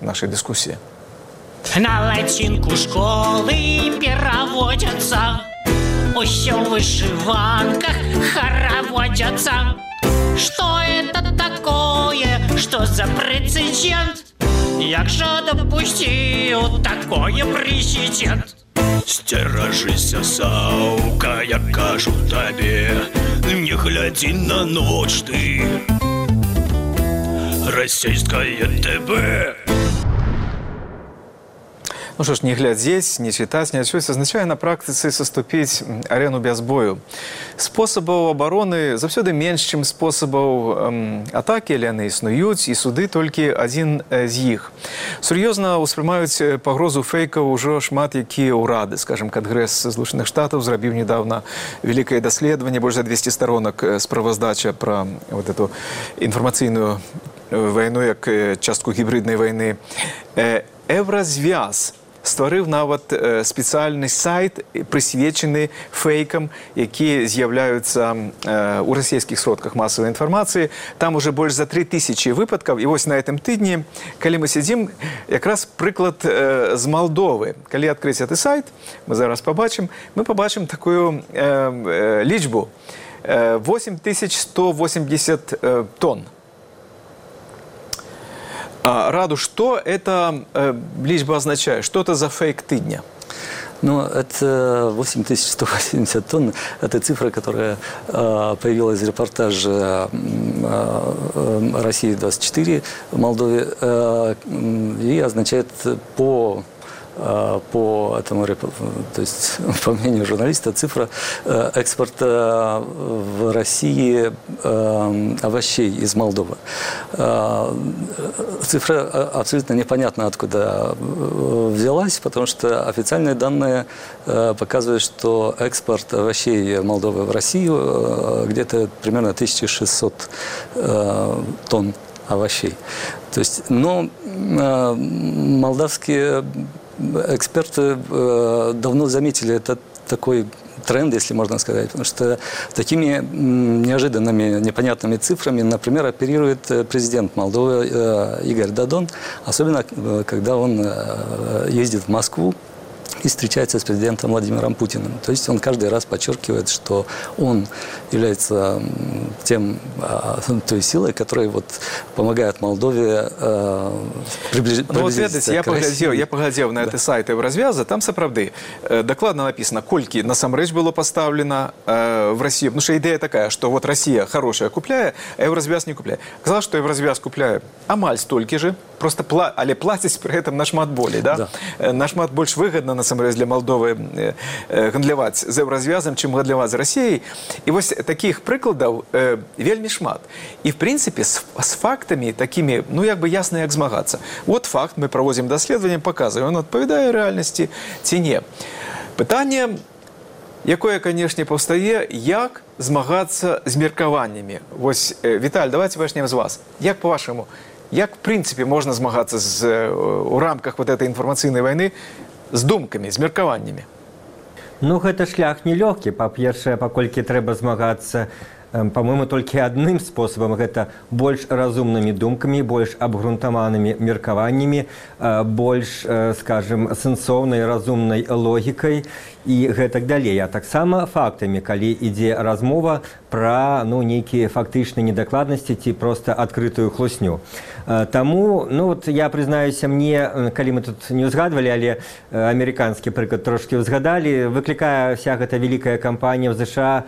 нашей дискуссии. На лацінку школы пераводзяцца Усё ў вышыванках хороводятся Что это такое, что за прецедент? Як же допустил такое президент? Сцеражыся саўка, я кажу табе, не глядзі на ноч ты. Расійскае ТБ. Ну что ж, не глядзець, не чытаць, не чуць азначае на практыцы саступіць арену без бою. Спосабаў абароны заўсёды менш, чым спосабаў эм, атакі, але яны існуюць і суды толькі адзін з іх. Сур'ёзна ўспрымаюць пагрозу фэйкаў ужо шмат якія ўрады, скажем, кадгрэс злучаных штатаў зрабіў недавно вялікае даследаванне больш за 200 сторонак справаздача пра вот эту інфармацыйную вайну як частку гібриднай вайны. Евразвяз стварыў нават спецыяльны сайт прысвечаны фэйкам якія з'яўляюцца ў расійскіх сродках масавай інфармацыі там уже больш за три тысячи выпадкаў і вось на этом тыдні калі мы сядзім якраз прыклад з малдовы калі адкрыць гэты сайт мы зараз побачым мы побачым такую лічбу 8180 тонн Раду, что эта э, личба означает? Что это за фейк тыдня? Ну, это 8180 тонн. Это цифра, которая э, появилась в репортаже э, э, «России-24» в Молдове э, и означает по по этому, то есть, по мнению журналиста, цифра экспорта в России овощей из Молдовы. Цифра абсолютно непонятна, откуда взялась, потому что официальные данные показывают, что экспорт овощей Молдовы в Россию где-то примерно 1600 тонн овощей. То есть, но молдавские эксперты э, давно заметили этот такой тренд, если можно сказать, потому что такими неожиданными, непонятными цифрами, например, оперирует президент Молдовы э, Игорь Дадон, особенно э, когда он ездит в Москву и встречается с президентом Владимиром Путиным. То есть он каждый раз подчеркивает, что он является тем, той силой, которая вот помогает Молдове э, приближить ну, вот, ведаеце, я паглядзеў я паглядзеў на да. гэты сайт развяза там сапраўды э, дакладна написано колькі насамрэч было поставлено э, в Россию ну что идея такая что вот Россия хорошая купляе а евразвяз не купляе казала что евразвяз купляе амаль столькі же просто пла але плацяць при этом нашмат болей да? да. Э, нашмат больш выгодна насамрэч для Молдовы э, э, гандляваць з еўразвязам чым гандляваць з Росіяй і вось таких прыкладаў э, вельмі шмат. І в прынцыпе з, з фактамі такімі ну як бы ясна як змагацца. Вот факт мы праводзім даследаванне показываем он адпавядае рэальнасці ці не. Пытанне якое канешне паўстае як змагацца з меркаваннямі. Вось э, Віталь давайте вачнем з вас. Як по-вашаму як в прынцыпе можна змагацца з у рамках вот этой інфармацыйнай вайны з думкамі з меркаваннямі ну гэта шлях нелёгкі па-першае паколькі трэба змагацца по-моему толькі адным спосабам гэта больш разумнымі думкамі больш абгрунтаванымі меркаваннямі больш скажем сэнсоўнай разумнай логікай і гэтак далей а таксама фактамі калі ідзе размова пра ну нейкія фактычныя недакладнасці ці проста адкрытую хлусню Таму ну вот я прызнаюся мне калі мы тут не ўзгадвалі але амерыканскі прыклад трошки ўзгадалі выклікае вся гэта вялікая кампанія в ЗША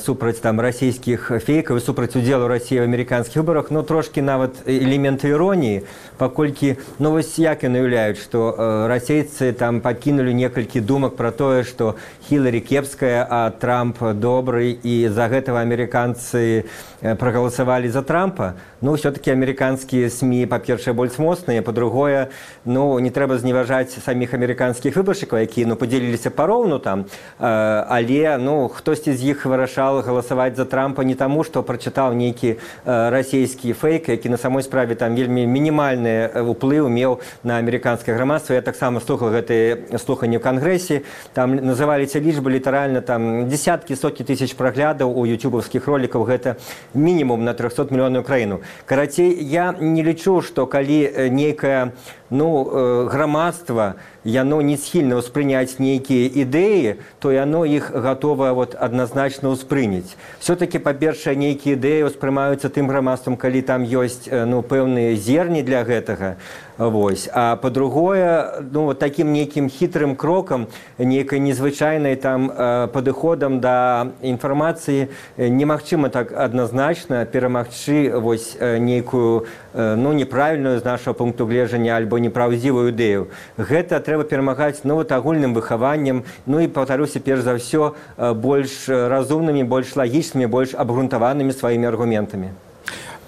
супраць там расійскіх фейкаў супраць удзелу рассіі в амерыканскіх выбарах ну трошки нават элементы іроніі паколькі ну вось як яны уяўляюць што расейцы там пакінулі некалькі думак пра тое што хілары кепская а трамп добрый і за гэтага амерыканцы прагаласавалі за трампа ну все таки амерыканскія сМ па-першае больш моцныя по-другое ну не трэба зневажаць саміх амерыканскіх выбаршчыкаў якія ну подзеліліся пароўну там але ну хтосьці з іх вырашал галасаваць за трампа не таму што прачытаў нейкі расійскі фейк які на самой справе там вельмі мінімальны уплыў меў на амерыканскае грамадства я таксама слухал гэтые слуханні ў кангрэсе там называліся лічбы літаральна там десяткі сотні тысяч праглядаў у ютубовскіх ролікаў гэта мінімум на 300 мільённую краіну карацей я не лічу што калі э, нейкая ну э, грамадства яно не схільна ўспрыняць нейкія ідэі то яно іх гатова вот адназначна ўспрыняць все-таки па-першае нейкія ідэі ўспрымаюцца тым грамадствам калі там ёсць э, ну пэўныя зерні для гэтага Вось. А по-другое, ну, вот таким неким хитрым кроком, некой незвычайной там э, падыходам да інфармацыі немагчыма так адназначна перамагчы вось э, нейкую э, ну неправільную з нашага пункту гледжання альбо непраўдзівую ідэю. Гэта трэба перамагаць ну, вот, агульным выхаваннем, ну і паўтаруся перш за ўсё э, больш разумнымі, больш лагічнымі, больш абгрунтаванымі сваімі аргументамі.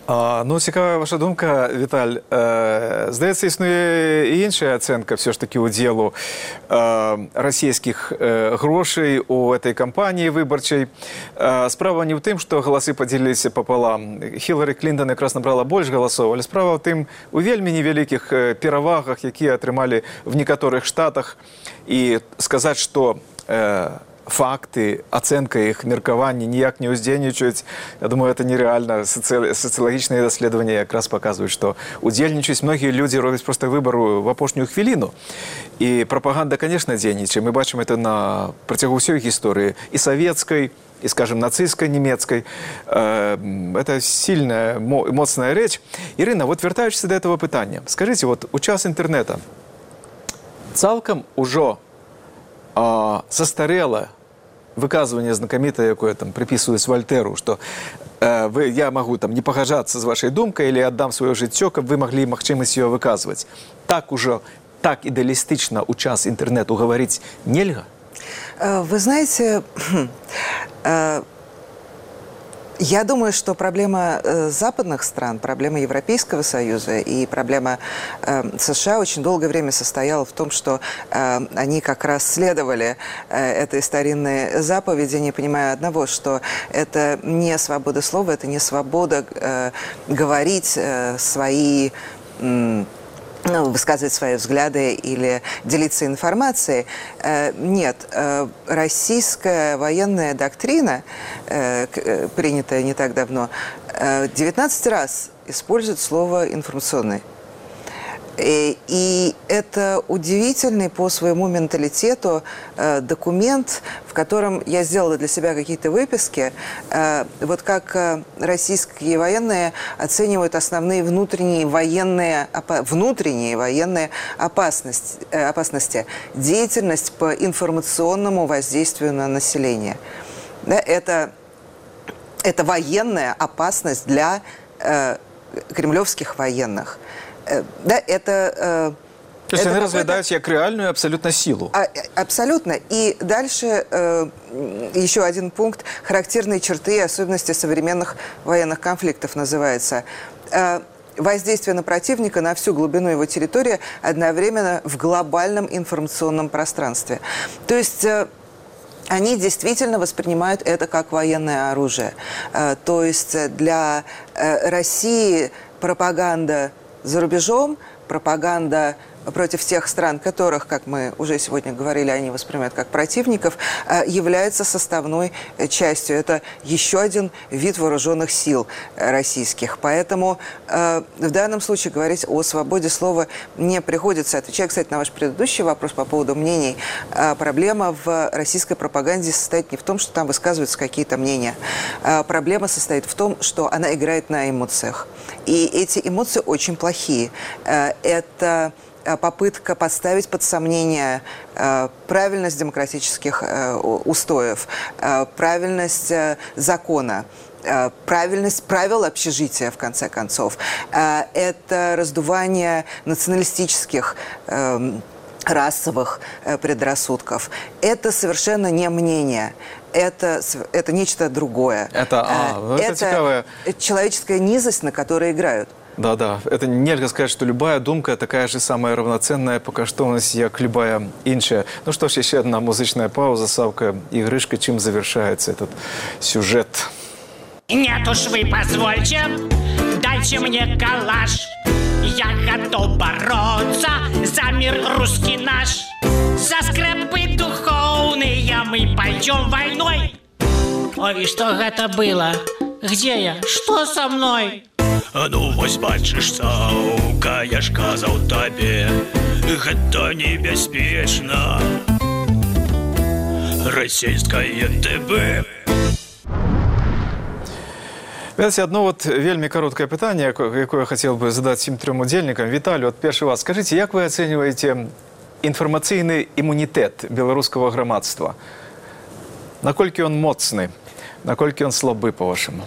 А, ну цікавая ваша думка Віталь. Э, здаецца існуе і іншая ацэнка все ж таки удзелу э, расійскіх э, грошай у этой кампаніі выбарчай э, справа не ў тым што галасы падзяліліся пополам. Хілары клінтон якраз набрала больш галасоў але справа ў тым у вельмі невялікіх перавагах якія атрымалі в некаторых штатах. І сказаць што у э, факты ацэнка іх меркаванні ніяк не ўздзейнічаюць Я думаю это нереальна сацыялагічныя даследаванні якраз паказваюць што удзельнічаюць многія людзі робяць проста выбару в апошнюю хвіліну і прапаганда конечно дзейнічае мы бачым это на працягу ўсёй гісторыі і савецкай и, скажем, нацистской немецкой. Э, это сильная, моцная речь. Ирина, вот вертаючись до этого питания, скажите, вот у час интернета цалкам ужо а, састарела выказывание знакомитое, якое там приписывалось Вольтеру, что э, вы, я могу там не пагажацца з вашай думкай или аддам сваё жыццё, каб вы маглі магчымасць ее выказваць. Так ужо так ідэалістычна ў час інтэрнету гаварыць нельга. Э, вы знаете, э, я думаю, что проблема э, западных стран, проблема Европейского Союза и проблема э, США очень долгое время состояла в том, что э, они как раз следовали э, этой старинной заповеди, не понимая одного, что это не свобода слова, это не свобода э, говорить э, свои... Ну, высказывать свои взгляды или делиться информацией. Э, нет, э, российская военная доктрина, э, принятая не так давно, 19 раз использует слово «информационный». И, и это удивительный по своему менталитету э, документ, в котором я сделала для себя какие-то выписки. Э, вот как э, российские военные оценивают основные внутренние военные, внутренние военные опасности, э, опасности. Деятельность по информационному воздействию на население. Да, это, это военная опасность для э, кремлевских военных. Э, да, это... Э, То есть это они разглядают как реальную абсолютно силу. А, абсолютно. И дальше э, еще один пункт. Характерные черты и особенности современных военных конфликтов называется. Э, воздействие на противника на всю глубину его территории одновременно в глобальном информационном пространстве. То есть... Э, они действительно воспринимают это как военное оружие. Э, то есть для России пропаганда за рубежом, пропаганда против тех стран, которых, как мы уже сегодня говорили, они воспринимают как противников, э, является составной э, частью. Это еще один вид вооруженных сил э, российских. Поэтому в данном случае говорить о свободе слова не приходится. Отвечая, кстати, на ваш предыдущий вопрос по поводу мнений, проблема в российской пропаганде состоит не в том, что там высказываются какие-то мнения. Проблема состоит в том, что она играет на эмоциях. И эти эмоции очень плохие. Это попытка поставить под сомнение э, правильность демократических э, устоев, правильность закона правильность правил общежития, в конце концов. Это раздувание националистических эм, расовых предрассудков. Это совершенно не мнение. Это, это нечто другое. Это, а, ну это, это человеческая низость, на которой играют. Да, да. Это нельзя сказать, что любая думка такая же самая равноценная по каштовности, как любая іншая. Ну что ж, еще одна музычная пауза, Савка Грышка, чем завершается этот сюжет. Нет уж вы позвольте, дайте мне калаш. Я готов бороться за мир русский наш. За скрепы духовные мы пойдем войной. Ой, что это было? Где я? Что со мной? А ну вось бачыш саўка, я ж казаў табе, гэта небяспечна. Расійскае ТБ. Ведаце, одно вот вельмі кароткае пытанне, яко- якое я хацеў бы задаць всім трем удзельнікам. Віталю, от першы вас, скажыце, як вы ацэньваеце інфармацыйны імунітэт беларускага грамадства? Наколькі ён моцны, наколькі ён слабы па-вашаму?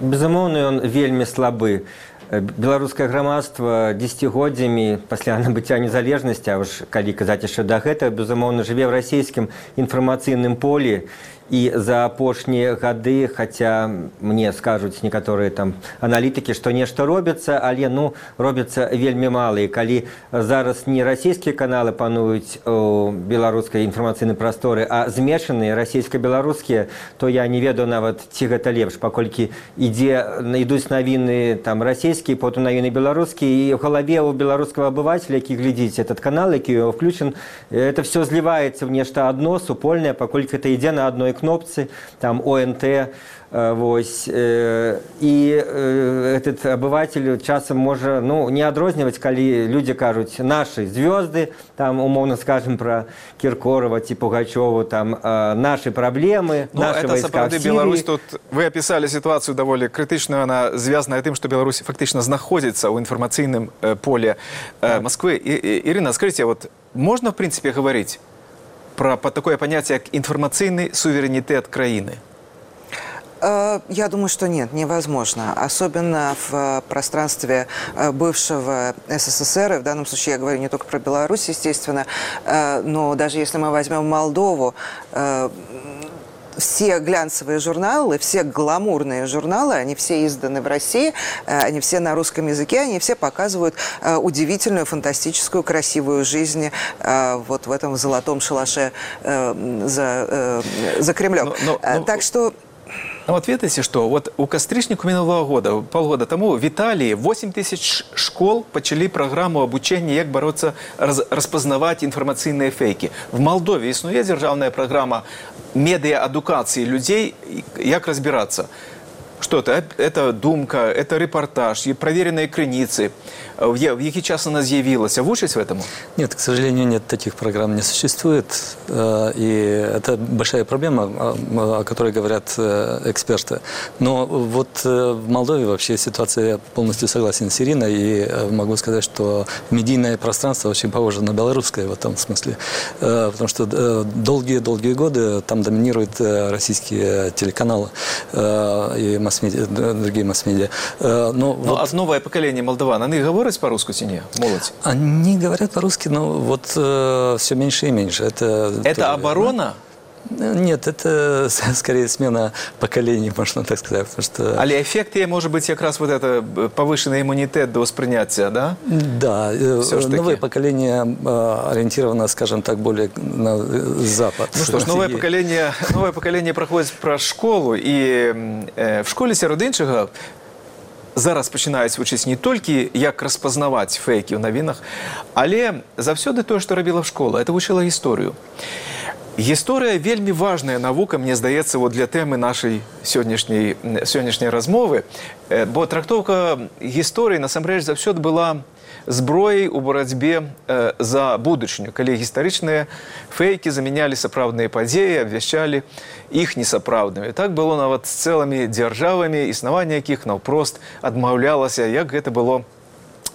Безумоўна, ён вельмі слабы. Э, Беларускае грамадства дзесяцігоддзямі пасля набыцця незалежнасці, а ўж калі казаць яшчэ да гэтага, безумоўна, жыве ў расійскім інфармацыйным полі І за апошнія гады, хаця мне скажуць некаторыя там аналітыкі, што нешта робіцца, але ну робіцца вельмі мала. І калі зараз не расійскія каналы пануюць у беларускай інфармацыйнай прасторы, а змешаныя расійска-беларускія, то я не ведаю нават ці гэта лепш, паколькі ідзе ідуць навіны там расійскія, потым навіны беларускія і ў галаве у беларускага абывателя, які глядзіць этот канал, які включен, это все зліваецца ў нешта адно супольнае, паколькі это ідзе на адной кнопцы, там ОНТ, э, вось э, і э, этот абыватель часам можа ну не адрозніваць калі людзі кажуць нашы звёзды там умоўна скажем про кіркорова ці пугачеву там э, наши праблемы Ну, наши это войска сапраўды в Сирии. Беларусь тут вы опісалі сітуацыю даволі крытычную она звязаная тым што Беларусь фактычна знаходзіцца ў інфармацыйным э, поле э, Москвы і, і, Ірына скажите вот можна в принципе говорить про по такое понятие як інфармацыйны суверэнітэт краіны Э, Я думаю, что нет, невозможно. Особенно в э, пространстве э, бывшего СССР, и в данном случае я говорю не только про Беларусь, естественно, э, но даже если мы возьмем Молдову, э, все глянцевые журналы, все гламурные журналы, они все изданы в России, э, они все на русском языке, они все показывают э, удивительную, фантастическую, красивую жизнь э, вот в этом золотом шалаше за, за Кремлем. Но- но- но- Так что Ну, вот ведаеце што вот у кастрычніку мінулого года полгода таму в італіі 8 тысяч школ пачалі праграму абучэння як бароцца раз, распазнаваць інфармацыйныя фейкі в Молдове існуе дзяржаўная праграма медыаадукацыі людзей як разбірацца что это это думка это репортаж и проверенные крыніцы в, я- в які час она з'явілася вучаць в этому Нет, к сожалению, нет, таких программ не существует. Э, И это большая проблема, о- которой говорят э, эксперты. Но вот э, в Молдове вообще ситуация, я полностью согласен с Ириной, и э, могу сказать, что медийное пространство очень похоже на белорусское в этом смысле. Э, Потому что э, долгие-долгие годы там доминируют э, российские телеканалы э, и масс-медиа, д- другие масс-медиа. Э, Но ну, вот... а новае пакаленне молдаван они говоряць по-руску ці не моладзь Они говорят по-русски, но вот все меньше и меньше. Это, это тоже- оборона Нет, это с- скорее смена поколений, можно так сказать. Потому что, Але эффект є може бути якраз вот это б- повышенный імунітэт до сприйняття, да? да, э, Всё ж таки. новое поколение э, ориентировано, скажем так, более на э, запад. Ну что ж, новое И- поколение, новое поколение проходит про школу, і м, е, в школі серед іншого зараз починають вчитися не тільки як розпознавати фейки в новинах, але завсёды то, що робила в школа, це вчила історію. Гісторыя вельмі важная навука, мне здаецца, вот для тэмы нашай сённяшняй сённяшняй размовы, Э, бо трактоўка гісторыі насамрэч заўсёды была зброяй у барацьбе э, за будучыню, калі гістарычныя фейкі замянялі сапраўдныя падзеі, абвяшчалі іх несапраўднымі. Так было нават з цэлымі дзяржавамі, існаванне якіх наўпрост адмаўлялася, як гэта было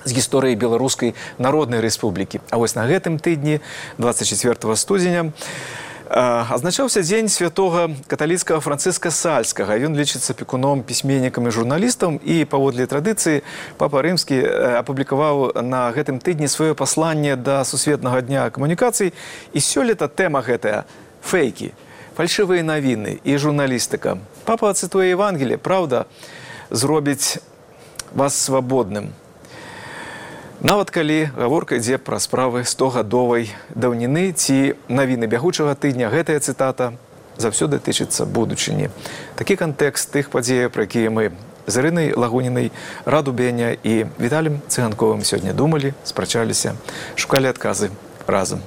з гісторыі беларускай народнай рэспублікі. А вось на гэтым тыдні 24 студзеня а, азначаўся дзень святога каталіцкага францыска сальскага. Ён лічыцца пекуном пісьменнікам і журналістам і паводле традыцыі папа рымскі апублікаваў на гэтым тыдні сваё пасланне да сусветнага дня камунікацый і сёлета тэма гэтая фейкі фальшывыя навіны і журналістыка. Папа цытуе Евангелие, праўда, зробіць вас свабодным. Нават калі гаворка ідзе пра справы стогадовай даўніны ці навіны бягучага тыдня, гэтая цытата заўсёды тычыцца будучыні. Такі кантэкст тых падзеяў, пра якія мы з Ірынай Лагунінай, Раду Беня і Віталем Цыганковым сёння думалі, спрачаліся, шукалі адказы разам.